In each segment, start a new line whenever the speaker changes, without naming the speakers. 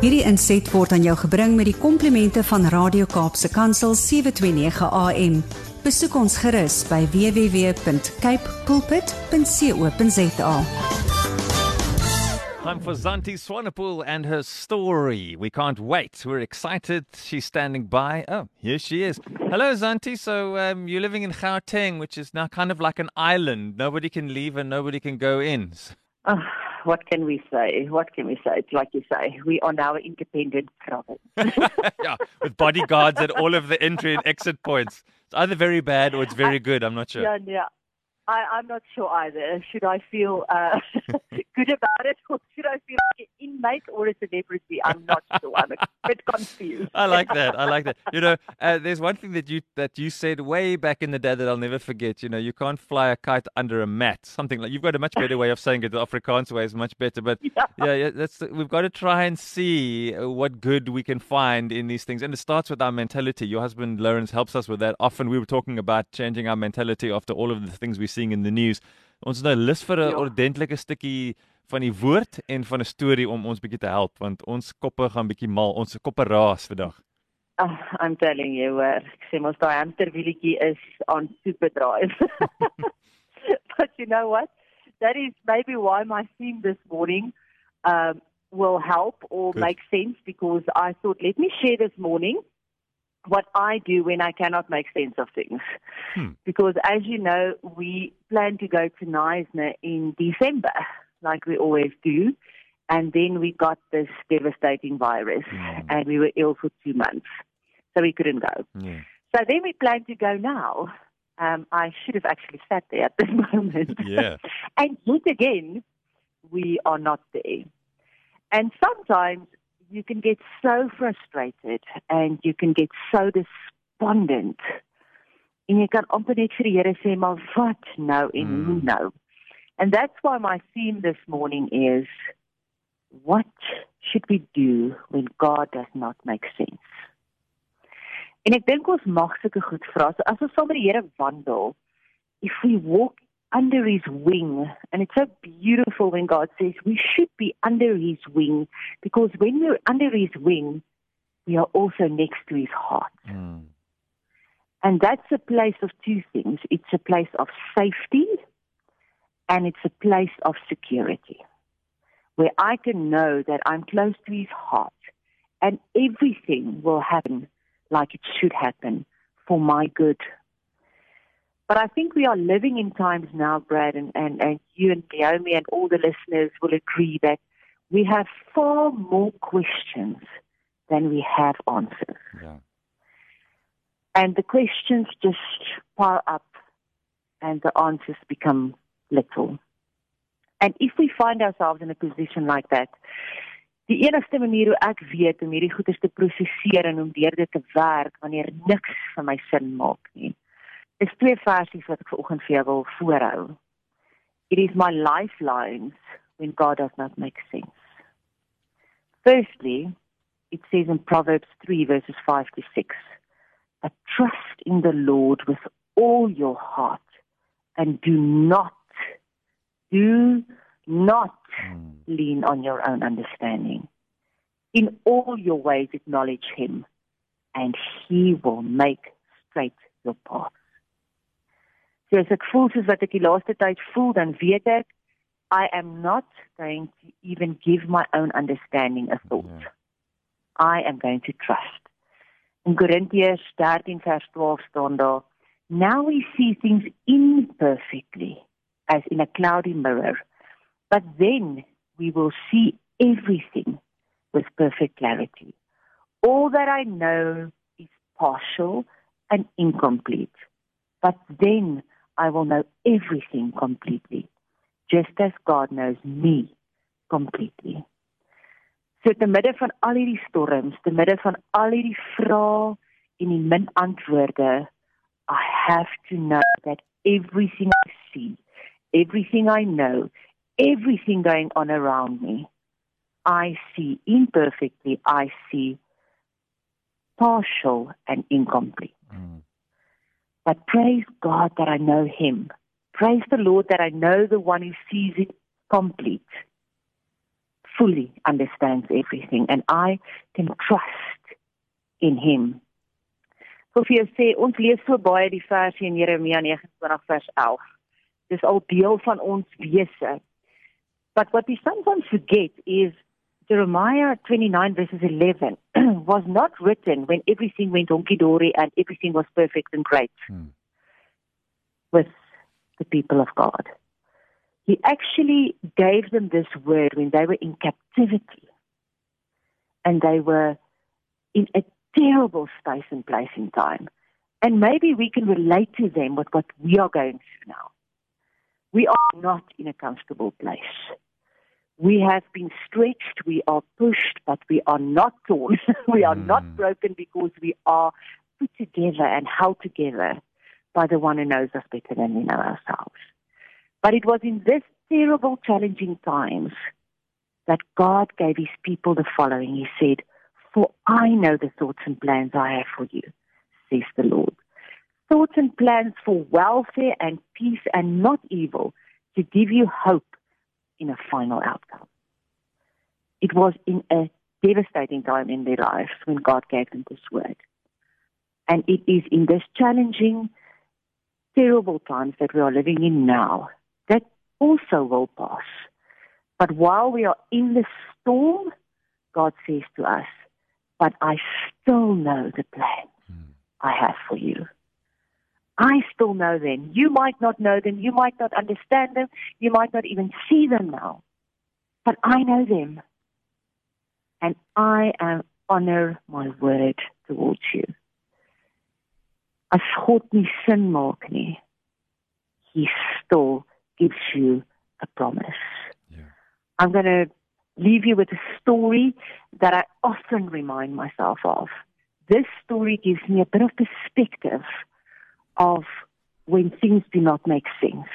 Hierdie inset word aan jou gebring met die komplimente van Radio Kaapse Kansel 729 AM. Besoek ons gerus by www.cape pulpit.co.za.
Time for Zanti Swanepoel and her story. We can't wait. We're excited. She's standing by. Oh, here she is. Hello, Zanti. So um, you're living in Gauteng, which is now kind of like an island. Nobody can leave and nobody can go in.
Uh, what can we say? What can we say? It's like you say, we are now independent province.
yeah, with bodyguards at all of the entry and exit points. It's either very bad or it's very good. I'm not sure.
Yeah, yeah. I, I'm not sure either. Should I feel uh, good about it or should I feel like an inmate or a celebrity? I'm not sure. I'm a bit confused.
I like that. I like that. You know, uh, there's one thing that you that you said way back in the day that I'll never forget. You know, you can't fly a kite under a mat. Something like you've got a much better way of saying it. The Afrikaans way is much better. But yeah, yeah, yeah that's we've got to try and see what good we can find in these things, and it starts with our mentality. Your husband Lawrence helps us with that. Often we were talking about changing our mentality after all of the things we're seeing in the news. Ons nou lus vir 'n ja. ordentlike stukkie van die woord en van 'n storie om ons bietjie te help want ons koppe gaan bietjie mal, ons koppe raas vandag.
Oh, I'm telling you, uh, ek sê mos daai hamsterwieletjie is on super drive. but you know what? That is maybe why my theme this morning um will help or Good. make sense because I thought let me share this morning what I do when I cannot make sense of things. Hmm. Because as you know, we plan to go to Knysna in December, like we always do. And then we got this devastating virus mm. and we were ill for two months. So we couldn't go. Yeah. So then we plan to go now. Um, I should have actually sat there at this moment.
Yeah.
and yet again, we are not there. And sometimes you can get so frustrated and you can get so despondent. En jy kan amper net vir die Here sê maar wat nou en mm. hoe nou. And that's why my theme this morning is what should we do when God does not make sense? En ek dink ons mag sulke goed vra. So as ons saam met die Here wandel, if we walk under his wing. And it's so beautiful when God says we should be under his wing because when we're under his wing, we are also next to his heart. Mm. And that's a place of two things it's a place of safety and it's a place of security where I can know that I'm close to his heart and everything will happen like it should happen for my good but I think we are living in times now, Brad, and, and, and you and Naomi and all the listeners will agree that we have far more questions than we have answers. Yeah. And the questions just pile up and the answers become little. And if we find ourselves in a position like that, die enigste manier hoe ek weet om hierdie goeie te prosesseer en om deur dit te werk wanneer niks vir my sin maak nie, is twee versies wat ek vanoggend vir jou wil voorhou. It is my lifelines when God does not make sense. Firstly, it says in Proverbs 3 verses 5 to 6, a trust in the Lord with all your heart and do not, do not mm. lean on your own understanding. In all your ways acknowledge him and he will make straight your path. So as ek voel soos wat ek die laaste tyd voel, dan weet ek I am not going to even give my own understanding a thought. Yeah. I am going to trust. In Corinthians 13 vers 12 staan daar, now we see things imperfectly as in a cloudy mirror, but then we will see everything with perfect clarity. All that I know is partial and incomplete, but then I will know everything completely, just as God knows me completely. So te midde van al hierdie storms, te midde van al hierdie vrae en die min antwoorde, I have to know that everything I see, everything I know, everything going on around me, I see imperfectly, I see partial and incomplete. Mm. But praise God that I know Him. Praise the Lord that I know the one who sees it complete. fully understands everything and I can trust in him. So vir jou sê ons lees so baie die vers in Jeremia 29 vers 11. Dis al deel van ons wese. But what we sometimes forget is Jeremiah 29 verses 11 was not written when everything went honky dory and everything was perfect and great hmm. with the people of God. He actually gave them this word when they were in captivity and they were in a terrible space and place in time. And maybe we can relate to them with what we are going through now. We are not in a comfortable place. We have been stretched, we are pushed, but we are not torn. we are mm. not broken because we are put together and held together by the one who knows us better than we know ourselves. But it was in this terrible, challenging times that God gave his people the following. He said, For I know the thoughts and plans I have for you, says the Lord. Thoughts and plans for welfare and peace and not evil, to give you hope in a final outcome. It was in a devastating time in their lives when God gave them this word. And it is in this challenging, terrible times that we are living in now that also will pass. But while we are in the storm, God says to us, But I still know the plans mm. I have for you. I still know them. You might not know them. You might not understand them. You might not even see them now. But I know them. And I am honor my word towards you. As God nie sin maak nie, he still gives you a promise. Yeah. I'm going to leave you with a story that I often remind myself of. This story gives me a bit of perspective of when things do not make sense.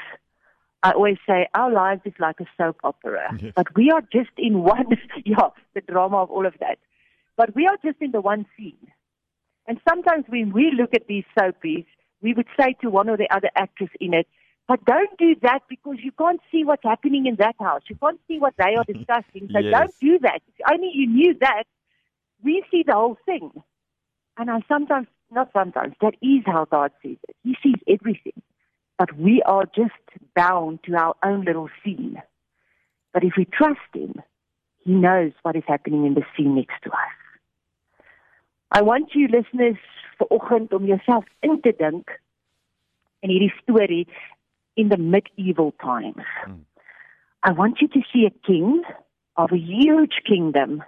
I always say our lives is like a soap opera, yes. but we are just in one, yeah, the drama of all of that. But we are just in the one scene. And sometimes when we look at these soapies, we would say to one or the other actress in it, but don't do that because you can't see what's happening in that house. You can't see what they are discussing. So yes. don't do that. If only you knew that, we see the whole thing. And I sometimes not sometimes, that is how God sees it. He sees everything. But we are just bound to our own little scene. But if we trust Him, He knows what is happening in the scene next to us. I want you listeners vanoggend om jouself in te dink in hierdie storie in the medieval times. Hmm. I want you to see a king of a huge kingdom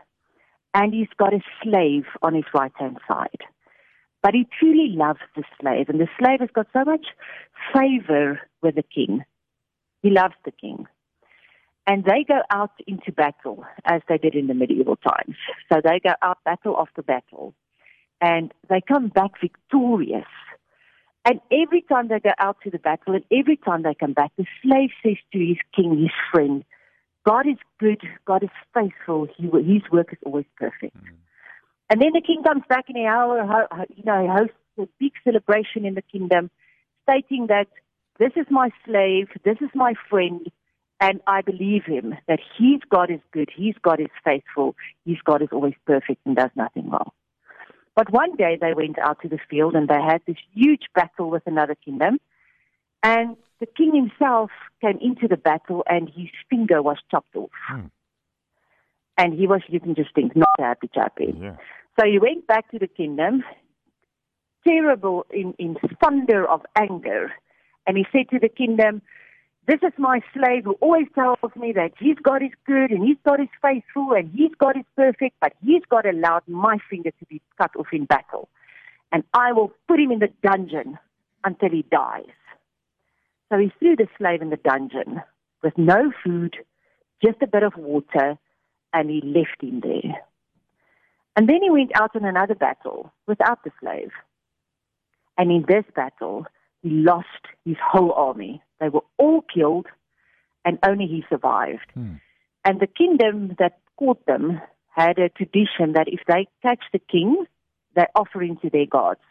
and he's got a slave on his right hand side. But he truly loves the slave, and the slave has got so much favor with the king. He loves the king. And they go out into battle, as they did in the medieval times. So they go out battle after battle, and they come back victorious. And every time they go out to the battle, and every time they come back, the slave says to his king, his friend, God is good, God is faithful, he, his work is always perfect. Mm-hmm. And then the king comes back in a hour, you know, hosts a big celebration in the kingdom, stating that this is my slave, this is my friend, and I believe him that his God is good, his God is faithful, his God is always perfect and does nothing wrong. But one day they went out to the field and they had this huge battle with another kingdom. And the king himself came into the battle and his finger was chopped off. Hmm. And he was, you can just think, not a happy chappy. Eh? Yeah. So he went back to the kingdom, terrible in, in thunder of anger. And he said to the kingdom, This is my slave who always tells me that his God is good and his God is faithful and his God is perfect, but he's God allowed my finger to be cut off in battle. And I will put him in the dungeon until he dies. So he threw the slave in the dungeon with no food, just a bit of water, and he left him there. And then he went out on another battle without the slave. And in this battle, he lost his whole army. They were all killed, and only he survived. Hmm. And the kingdom that caught them had a tradition that if they catch the king, they offer him to their gods.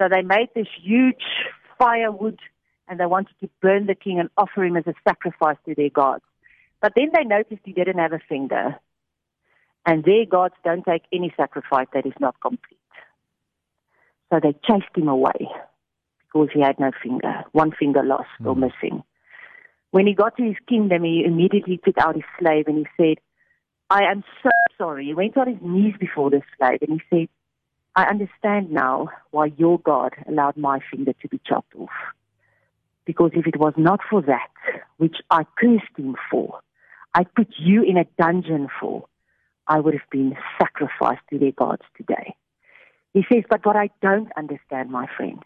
So they made this huge firewood and they wanted to burn the king and offer him as a sacrifice to their gods. But then they noticed he didn't have a finger. And their gods don't take any sacrifice that is not complete. So they chased him away because he had no finger, one finger lost mm. or hmm. missing. When he got to his kingdom, he immediately took out his slave and he said, I am so sorry. He went on his knees before the slave and he said, I understand now why your God allowed my finger to be chopped off. Because if it was not for that, which I cursed him for, I put you in a dungeon for, I would have been sacrificed to their gods today. He says, but what I don't understand, my friend,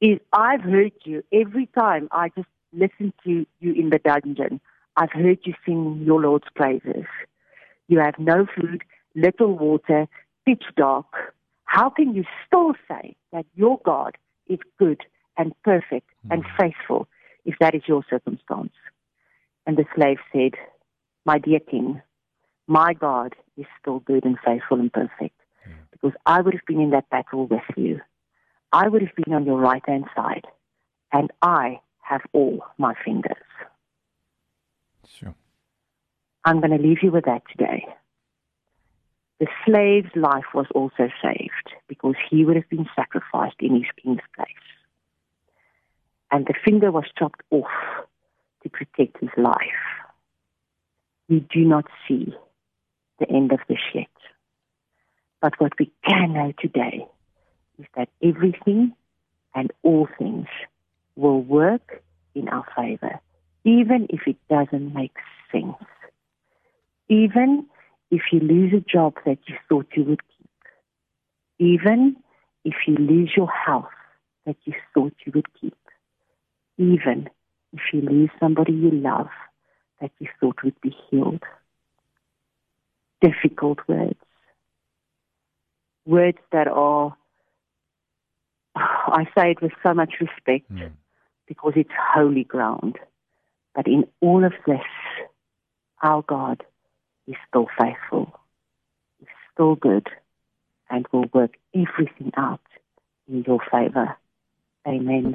is I've heard you every time I just listen to you in the dungeon. I've heard you sing your Lord's praises. You have no food, little water, pitch dark. How can you still say that your God is good and perfect and hmm. faithful if that is your circumstance? And the slave said, My dear king, my God is still good and faithful and perfect hmm. because I would have been in that battle with you. I would have been on your right hand side, and I have all my fingers.
Sure.
I'm going to leave you with that today. The slave's life was also saved because he would have been sacrificed in his king's place. And the finger was chopped off to protect his life. We do not see the end of this yet. But what we can know today is that everything and all things will work in our favor, even if it doesn't make sense. Even if you lose a job that you thought you would keep. Even if you lose your health that you thought you would keep. Even if you lose somebody you love that you thought would be healed. Difficult words. Words that are, I say it with so much respect. Mm because it's holy ground. But in all of this, our God is still faithful, is still good, and will work everything out in your favor. Amen.